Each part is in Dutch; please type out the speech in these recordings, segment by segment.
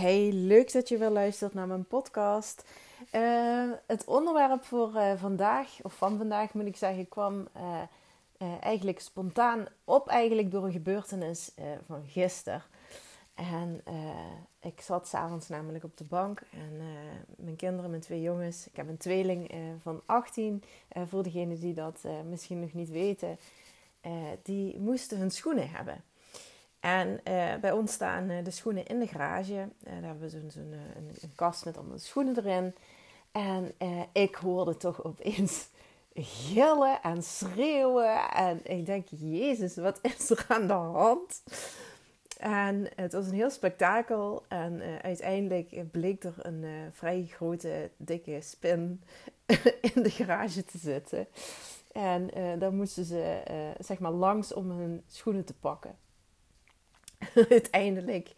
Hey, leuk dat je weer luistert naar mijn podcast. Uh, het onderwerp voor uh, vandaag, of van vandaag moet ik zeggen, kwam uh, eigenlijk spontaan op, eigenlijk door een gebeurtenis van gisteren. En ik zat s'avonds namelijk op de bank en mijn kinderen, mijn twee jongens, ik heb een tweeling van 18, voor degenen die dat misschien nog niet weten, die moesten hun schoenen hebben. En uh, bij ons staan uh, de schoenen in de garage. Uh, daar hebben we zo'n zo een, een, kast met allemaal schoenen erin. En ik hoorde toch opeens gillen en schreeuwen. En ik denk, Jezus, wat is er aan de hand? En het was een heel spektakel. En uiteindelijk bleek er een vrij grote, dikke spin in de garage te zitten. En daar moesten ze zeg maar langs om hun schoenen te pakken. uiteindelijk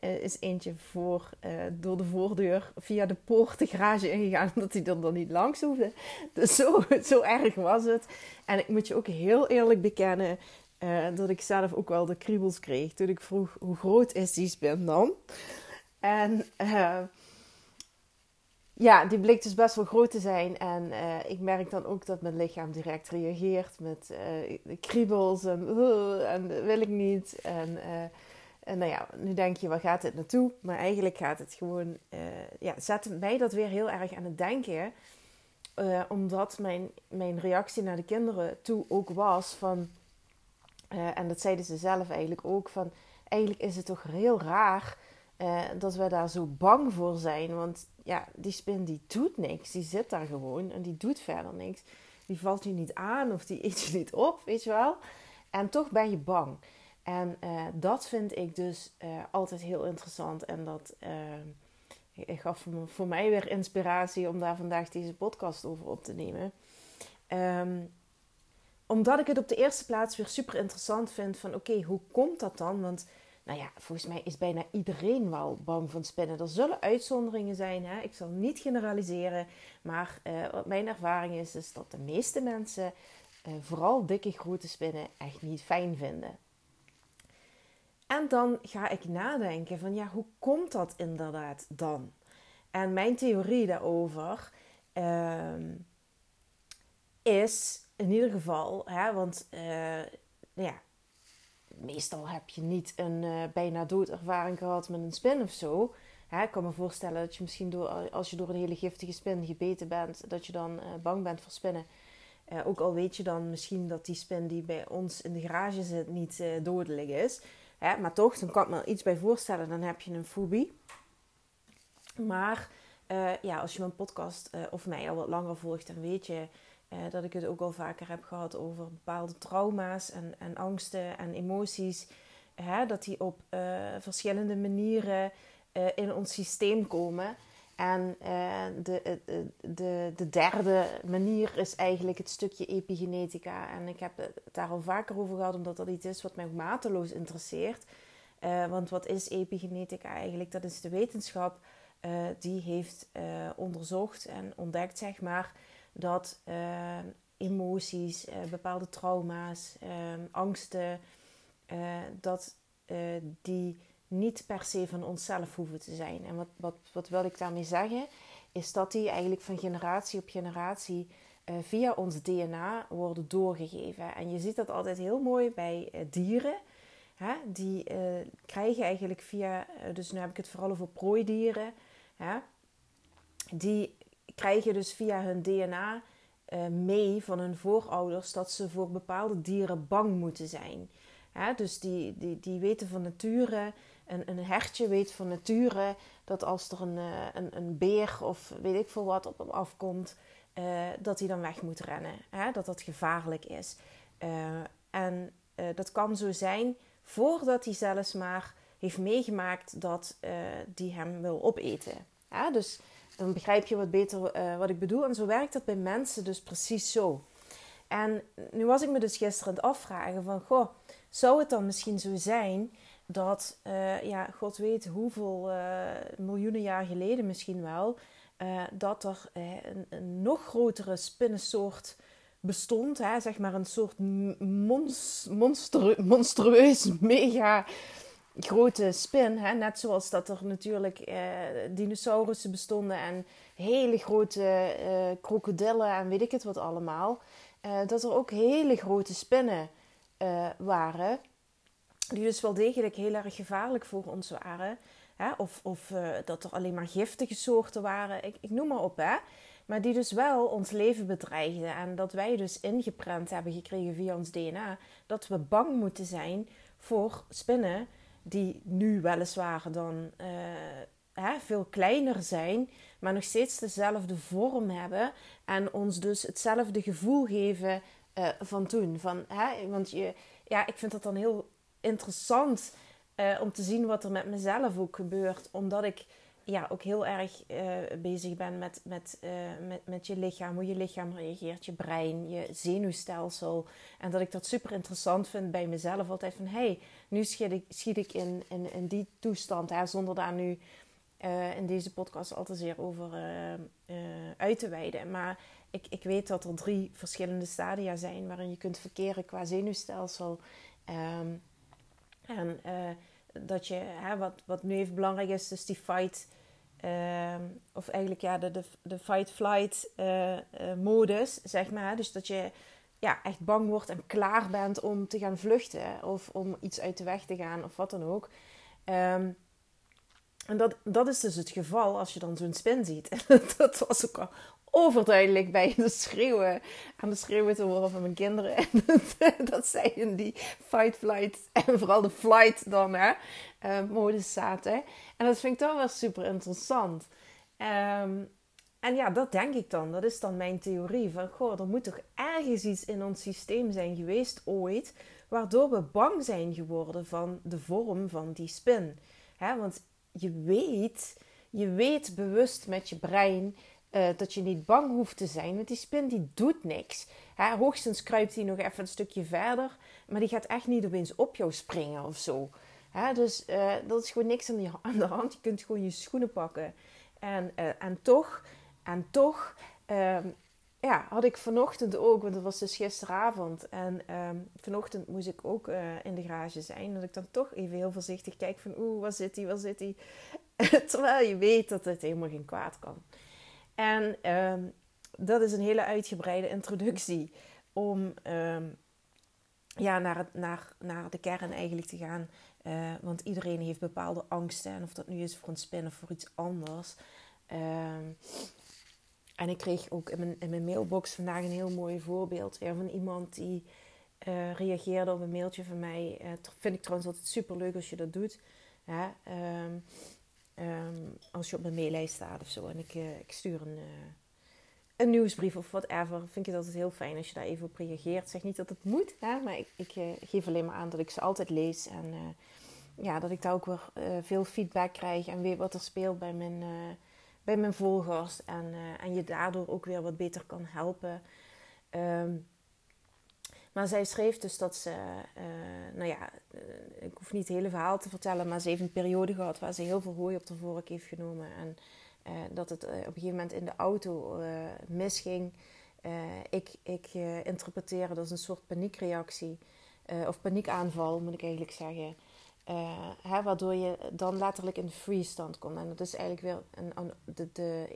uh, is eentje voor, uh, door de voordeur via de poort de garage ingegaan, omdat hij er dan niet langs hoefde. Dus zo, zo erg was het. En ik moet je ook heel eerlijk bekennen uh, dat ik zelf ook wel de kriebels kreeg toen ik vroeg hoe groot is die spin dan. En ja, die bleek dus best wel groot te zijn. En ik merk dan ook dat mijn lichaam direct reageert met kriebels en, en wil ik niet. En en nou ja, nu denk je, waar gaat dit naartoe? Maar eigenlijk gaat het gewoon, uh, ja, zet mij dat weer heel erg aan het denken. Uh, omdat mijn, mijn reactie naar de kinderen toe ook was van, uh, en dat zeiden ze zelf eigenlijk ook, van eigenlijk is het toch heel raar dat we daar zo bang voor zijn. Want ja, die spin die doet niks, die zit daar gewoon en die doet verder niks. Die valt je niet aan of die eet je niet op, weet je wel. En toch ben je bang. En uh, dat vind ik dus uh, altijd heel interessant. En dat uh, gaf voor, mij weer inspiratie om daar vandaag deze podcast over op te nemen. Um, omdat ik het op de eerste plaats weer super interessant vind van oké, hoe komt dat dan? Want nou ja, volgens mij is bijna iedereen wel bang van spinnen. Er zullen uitzonderingen zijn, hè? ik zal niet generaliseren. Maar wat mijn ervaring is, is dat de meeste mensen vooral dikke grote spinnen echt niet fijn vinden. En dan ga ik nadenken van ja, hoe komt dat inderdaad dan? En mijn theorie daarover uh, is in ieder geval, hè, want uh, ja, meestal heb je niet een uh, bijna doodervaring gehad met een spin of zo. Hè, ik kan me voorstellen dat je misschien door, als je door een hele giftige spin gebeten bent, dat je dan uh, bang bent voor spinnen. ook al weet je dan misschien dat die spin die bij ons in de garage zit niet dodelijk is. Maar toch, dan kan ik me iets bij voorstellen, dan heb je een fobie. Maar uh, ja, als je mijn podcast uh, of mij al wat langer volgt, dan weet je uh, dat ik het ook al vaker heb gehad over bepaalde trauma's en, en angsten en emoties. Hè, dat die op verschillende manieren in ons systeem komen. En uh, de, de, de derde manier is eigenlijk het stukje epigenetica. En ik heb het daar al vaker over gehad, omdat dat iets is wat mij mateloos interesseert. Want wat is epigenetica eigenlijk? Dat is de wetenschap die heeft onderzocht en ontdekt, zeg maar, dat emoties, bepaalde trauma's, angsten, dat die niet per se van onszelf hoeven te zijn. En wat, wat, wat wil ik daarmee zeggen? Is dat die eigenlijk van generatie op generatie uh, via ons DNA worden doorgegeven. En je ziet dat altijd heel mooi bij uh, dieren. Hè? Die uh, krijgen eigenlijk via, dus nu heb ik het vooral over prooidieren. Hè? Die krijgen dus via hun DNA mee van hun voorouders dat ze voor bepaalde dieren bang moeten zijn. Hè? Dus die, die, die weten van nature een, een hertje weet van nature dat als er een, eh, een, een beer of weet ik veel wat op hem afkomt, uh, dat hij dan weg moet rennen. Hè? Dat dat gevaarlijk is. Uh, en dat kan zo zijn voordat hij zelfs maar heeft meegemaakt dat die hem wil opeten. Dus dan begrijp je wat beter wat ik bedoel. En zo werkt dat bij mensen dus precies zo. En nu was ik me dus gisteren aan het afvragen van... Goh, zou het dan misschien zo zijn dat, uh, ja, God weet hoeveel uh, miljoenen jaar geleden misschien wel, uh, dat er een, een, nog grotere spinnensoort bestond. Hè? Zeg maar een soort monst monstru monstrueus, mega grote spin. Hè? Net zoals dat er natuurlijk dinosaurussen bestonden en hele grote krokodillen en weet ik het wat allemaal. dat er ook hele grote spinnen waren. Die dus wel degelijk heel erg gevaarlijk voor ons waren. Hè? Of, of dat er alleen maar giftige soorten waren. Ik, ik noem maar op. Hè? Maar die dus wel ons leven bedreigden. En dat wij dus ingeprent hebben gekregen via ons DNA. Dat we bang moeten zijn voor spinnen die nu weliswaar dan uh, hè, veel kleiner zijn, maar nog steeds dezelfde vorm hebben en ons dus hetzelfde gevoel geven uh, van toen. Van, hè, want je, ja, ik vind dat dan heel interessant uh, om te zien wat er met mezelf ook gebeurt, omdat ik ja, ook heel erg uh, bezig ben met, met, uh, met, met je lichaam, hoe je lichaam reageert, je brein, je zenuwstelsel. En dat ik dat super interessant vind bij mezelf. Altijd van, hé, hey, nu schiet ik, ik in, in, in die toestand. Hè, zonder daar nu in deze podcast al te zeer over uit te wijden. Maar ik, ik weet dat er drie verschillende stadia zijn waarin je kunt verkeren qua zenuwstelsel. Um, en dat je, hè, wat, wat nu even belangrijk is, dus die fight Ehm, of eigenlijk ja, de, de, de fight-flight uh, uh, modus, zeg maar. Dus dat je ja, echt bang wordt en klaar bent om te gaan vluchten. Of om iets uit de weg te gaan of wat dan ook. Um, en dat, dat is dus het geval als je dan zo'n spin ziet. dat was ook al overduidelijk bij de schreeuwen. Aan de schreeuwen te horen van mijn kinderen. En dat zij in die fight, flight en vooral de flight dan hè, uh, modus zaten. En dat vind ik dan wel super interessant. Um, en ja, dat denk ik dan. Dat is dan mijn theorie. Van, goh, er moet toch ergens iets in ons systeem zijn geweest ooit... waardoor we bang zijn geworden van de vorm van die spin. Want je weet, je weet bewust met je brein uh, dat je niet bang hoeft te zijn. Want die spin die doet niks. Hè, hoogstens kruipt hij nog even een stukje verder. Maar die gaat echt niet opeens op jou springen of zo. Hè, dus uh, dat is gewoon niks aan de, hand. Je kunt gewoon je schoenen pakken. En, uh, en toch, en toch um, ja, had ik vanochtend ook, want dat was dus gisteravond. En um, vanochtend moest ik ook in de garage zijn. Dat ik dan toch even heel voorzichtig kijk van oeh, waar zit hij, waar zit hij? Terwijl je weet dat het helemaal geen kwaad kan. En um, dat is een hele uitgebreide introductie om um, ja, naar, naar, naar de kern eigenlijk te gaan. Uh, want iedereen heeft bepaalde angsten. En of dat nu is voor een spin of voor iets anders. Um, en ik kreeg ook in mijn, mailbox vandaag een heel mooi voorbeeld van iemand die uh, reageerde op een mailtje van mij. Uh, vind ik trouwens altijd super leuk als je dat doet. Ja, Um, als je op mijn maillijst staat of zo. En ik, uh, ik stuur een, uh, een nieuwsbrief of whatever. Vind ik het altijd heel fijn als je daar even op reageert. Zeg niet dat het moet, hè, maar ik, ik uh, geef alleen maar aan dat ik ze altijd lees. En ja, dat ik daar ook weer veel feedback krijg en weet wat er speelt bij mijn, bij mijn volgers. En, en je daardoor ook weer wat beter kan helpen. Um, maar zij schreef dus dat ze, uh, nou ja, uh, ik hoef niet het hele verhaal te vertellen, maar ze heeft een periode gehad waar ze heel veel hooi op de vork heeft genomen. En uh, dat het op een gegeven moment in de auto misging. ik ik interpreteer dat als een soort paniekreactie, of paniekaanval moet ik eigenlijk zeggen. Hè, waardoor je dan letterlijk in de freeze stand komt. En dat is eigenlijk weer een, een, de,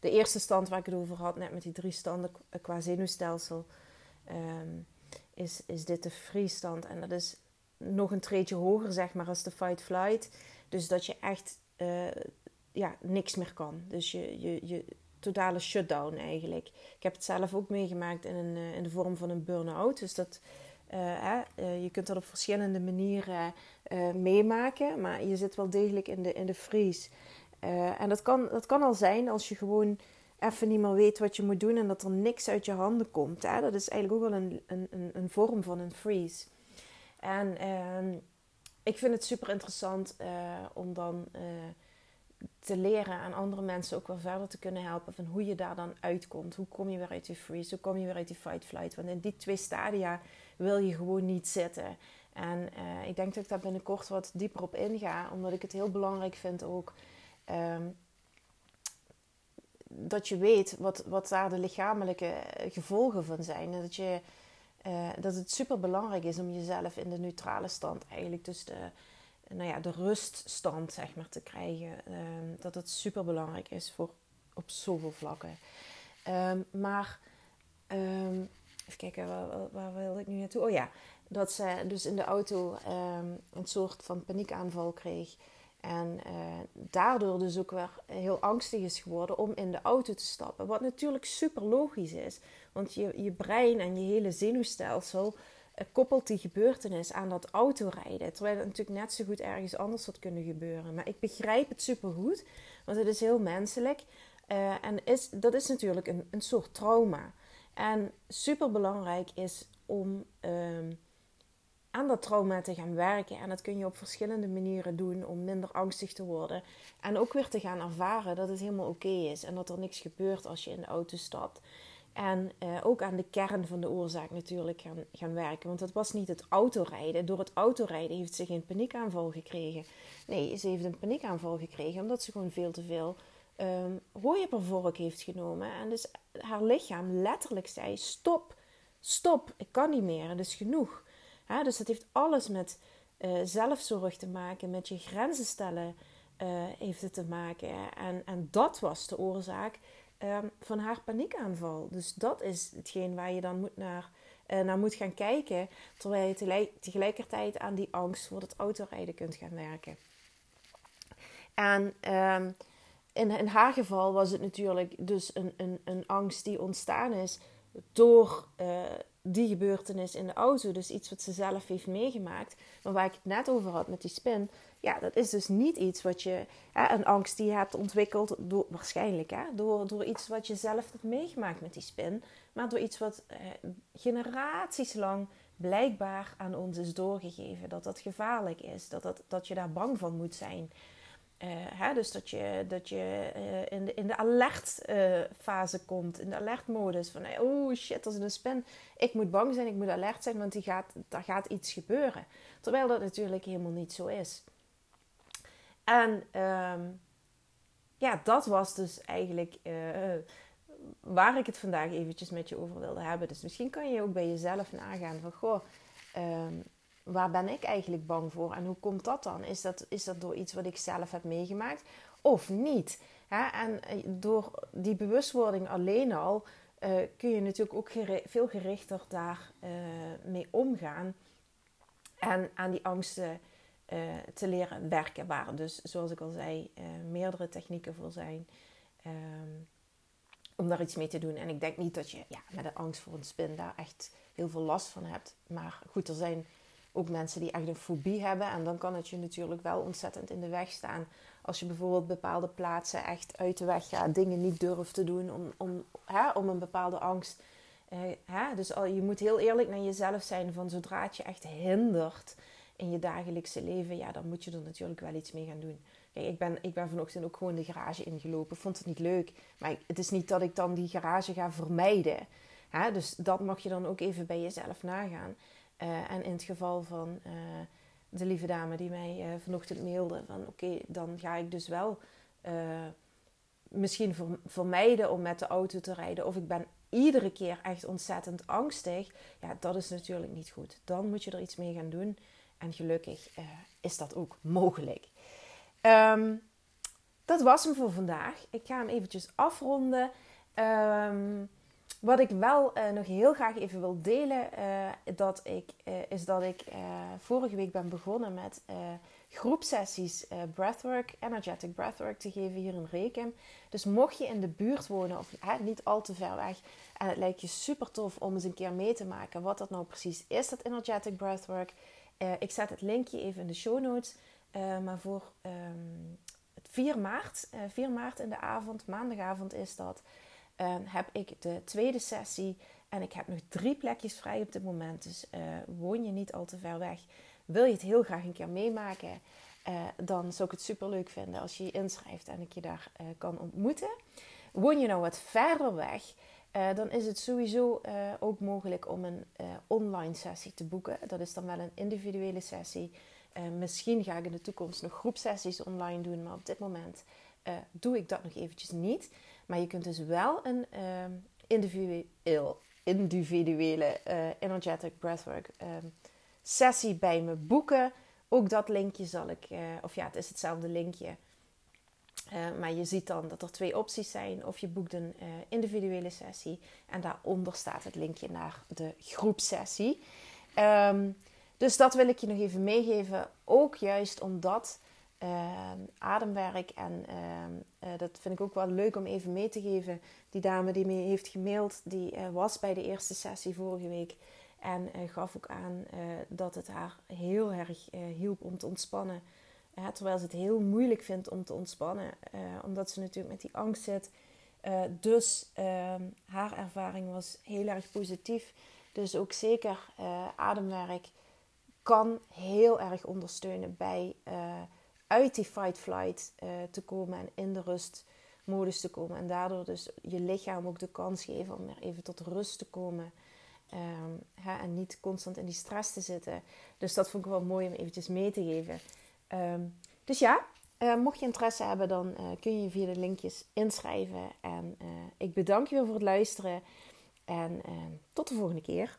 de, eerste stand waar ik het over had, net met die drie standen qua zenuwstelsel. Um, is, is dit de freestand. En dat is nog een treetje hoger, zeg maar, als de fight-flight. Dus dat je echt uh, ja, niks meer kan. Dus je, je, je totale shutdown eigenlijk. Ik heb het zelf ook meegemaakt in, een, uh, in de vorm van een burn-out. Dus dat, uh, je kunt dat op verschillende manieren meemaken. Maar je zit wel degelijk in de, in de freeze. en dat kan, dat kan al zijn als je gewoon even niet meer weet wat je moet doen en dat er niks uit je handen komt. Hè? Dat is eigenlijk ook wel een, een, een vorm van een freeze. En uh, ik vind het super interessant uh, om dan uh, te leren aan andere mensen ook wel verder te kunnen helpen van hoe je daar dan uitkomt. Hoe kom je weer uit die freeze? Hoe kom je weer uit die fight-flight? Want in die twee stadia wil je gewoon niet zitten. En uh, ik denk dat ik daar binnenkort wat dieper op inga, omdat ik het heel belangrijk vind ook. Um, dat je weet wat, wat daar de lichamelijke eh, gevolgen van zijn. En dat, je, uh, dat het super belangrijk is om jezelf in de neutrale stand eigenlijk dus de, nou ja, de ruststand zeg maar, te krijgen. Ehm, dat het super belangrijk is voor, op zoveel vlakken. Ehm, maar um, even kijken, waar, waar, ik nu naartoe? Oh ja, dat ze dus in de auto een soort van paniekaanval kreeg. En uh, daardoor dus ook weer heel angstig is geworden om in de auto te stappen. Wat natuurlijk super logisch is. Want je, je brein en je hele zenuwstelsel uh, koppelt die gebeurtenis aan dat autorijden. Terwijl het natuurlijk net zo goed ergens anders had kunnen gebeuren. Maar ik begrijp het super goed. Want het is heel menselijk. Uh, en is, dat is natuurlijk een, een soort trauma. En super belangrijk is om... Ehm, aan dat trauma te gaan werken. En dat kun je op verschillende manieren doen om minder angstig te worden. En ook weer te gaan ervaren dat het helemaal oké is en dat er niks gebeurt als je in de auto stapt. En uh, ook aan de kern van de oorzaak natuurlijk gaan, gaan werken. Want het was niet het autorijden. Door het autorijden heeft ze geen paniekaanval gekregen. Nee, ze heeft een paniekaanval gekregen omdat ze gewoon veel te veel um, hooieppervork heeft genomen. En dus haar lichaam letterlijk zei: Stop, stop, ik kan niet meer, het is genoeg dus het heeft alles met uh, zelfzorg te maken, met je grenzen stellen uh, heeft het te maken. En, en dat was de oorzaak um, van haar paniekaanval. Dus dat is hetgeen waar je dan moet naar, uh, naar moet gaan kijken. Terwijl je tegelijkertijd aan die angst voor het autorijden kunt gaan werken. En um, in, in haar geval was het natuurlijk dus een, een, een angst die ontstaan is door die gebeurtenis in de auto. Dus iets wat ze zelf heeft meegemaakt. Maar waar ik het net over had met die spin. Ja, dat is dus niet iets wat je. Hè, een angst die je hebt ontwikkeld. Door, waarschijnlijk hè, door, door iets wat je zelf hebt meegemaakt met die spin. Maar door iets wat eh, generaties lang blijkbaar aan ons is doorgegeven. Dat dat gevaarlijk is. Dat, dat, dat je daar bang van moet zijn. Hè, dus dat je, dat je uh, in de, in de alertfase uh, komt, in de alertmodus. Van oh shit, als is een spin. Ik moet bang zijn, ik moet alert zijn, want die gaat, daar gaat iets gebeuren. Terwijl dat natuurlijk helemaal niet zo is. En um, ja, dat was dus eigenlijk waar ik het vandaag eventjes met je over wilde hebben. Dus misschien kan je ook bij jezelf nagaan van goh. Um, waar ben ik eigenlijk bang voor en hoe komt dat dan? Is dat, is dat door iets wat ik zelf heb meegemaakt of niet? En eh, door die bewustwording alleen al uh, kun je natuurlijk ook veel gerichter daar uh, mee omgaan en aan die angsten te leren werken. Waar dus, zoals ik al zei, meerdere technieken voor zijn. Um, om daar iets mee te doen. En ik denk niet dat je ja, met de angst voor een spin daar echt heel veel last van hebt. Maar goed, er zijn ook mensen die echt een fobie hebben. En dan kan het je natuurlijk wel ontzettend in de weg staan. Als je bijvoorbeeld bepaalde plaatsen echt uit de weg gaat, dingen niet durft te doen om, om, hè, om een bepaalde angst. Eh, hè? Dus al, je moet heel eerlijk naar jezelf zijn van zodra het je echt hindert in je dagelijkse leven, ja, dan moet je er natuurlijk wel iets mee gaan doen. Kijk, ik ben, ik ben vanochtend ook gewoon de garage ingelopen. Vond het niet leuk. Maar het is niet dat ik dan die garage ga vermijden. Hè? Dus dat mag je dan ook even bij jezelf nagaan. Uh, en in het geval van uh, de lieve dame die mij uh, vanochtend mailde: van oké, dan ga ik dus wel misschien vermijden om met de auto te rijden. Of ik ben iedere keer echt ontzettend angstig. Ja, dat is natuurlijk niet goed. Dan moet je er iets mee gaan doen. En gelukkig is dat ook mogelijk. Um, dat was hem voor vandaag. Ik ga hem eventjes afronden. Um, wat ik wel uh, nog heel graag even wil delen, uh, dat ik, uh, is dat ik vorige week ben begonnen met groepsessies breathwork, energetic breathwork te geven hier in Rekem. Dus mocht je in de buurt wonen of niet al te ver weg en het lijkt je super tof om eens een keer mee te maken wat dat nou precies is, dat energetic breathwork. ik zet het linkje even in de show notes. maar voor um, 4 maart, 4 maart in de avond, maandagavond is dat heb ik de tweede sessie. En ik heb nog drie plekjes vrij op dit moment. Dus uh, woon je niet al te ver weg. Wil je het heel graag een keer meemaken? Uh, dan zou ik het super leuk vinden als je je inschrijft en ik je daar uh, kan ontmoeten. Woon je nou wat verder weg? dan is het sowieso ook mogelijk om een online sessie te boeken. Dat is dan wel een individuele sessie. misschien ga ik in de toekomst nog groepsessies online doen, maar op dit moment doe ik dat nog eventjes niet. Maar je kunt dus wel een individueel, individuele uh, energetic breathwork um, sessie bij me boeken. Ook dat linkje zal ik, of ja, het is hetzelfde linkje. maar je ziet dan dat er twee opties zijn. Of je boekt een individuele sessie. En daaronder staat het linkje naar de groepsessie. Um, dus dat wil ik je nog even meegeven. Ook juist omdat Ehm, ademwerk. En ehm, eh, dat vind ik ook wel leuk om even mee te geven. Die dame die me heeft gemaild, die uh, was bij de eerste sessie vorige week. En uh, gaf ook aan dat het haar heel erg hielp om te ontspannen. terwijl ze het heel moeilijk vindt om te ontspannen. omdat ze natuurlijk met die angst zit. dus ehm, haar ervaring was heel erg positief. Dus ook zeker ademwerk kan heel erg ondersteunen bij uit die fight-flight uh, te komen en in de rustmodus te komen. En daardoor dus je lichaam ook de kans geven om weer even tot rust te komen. Um, hè, en niet constant in die stress te zitten. Dus dat vond ik wel mooi om eventjes mee te geven. Um, dus ja, uh, mocht je interesse hebben, dan uh, kun je via de linkjes inschrijven. En ik bedank je weer voor het luisteren. En tot de volgende keer.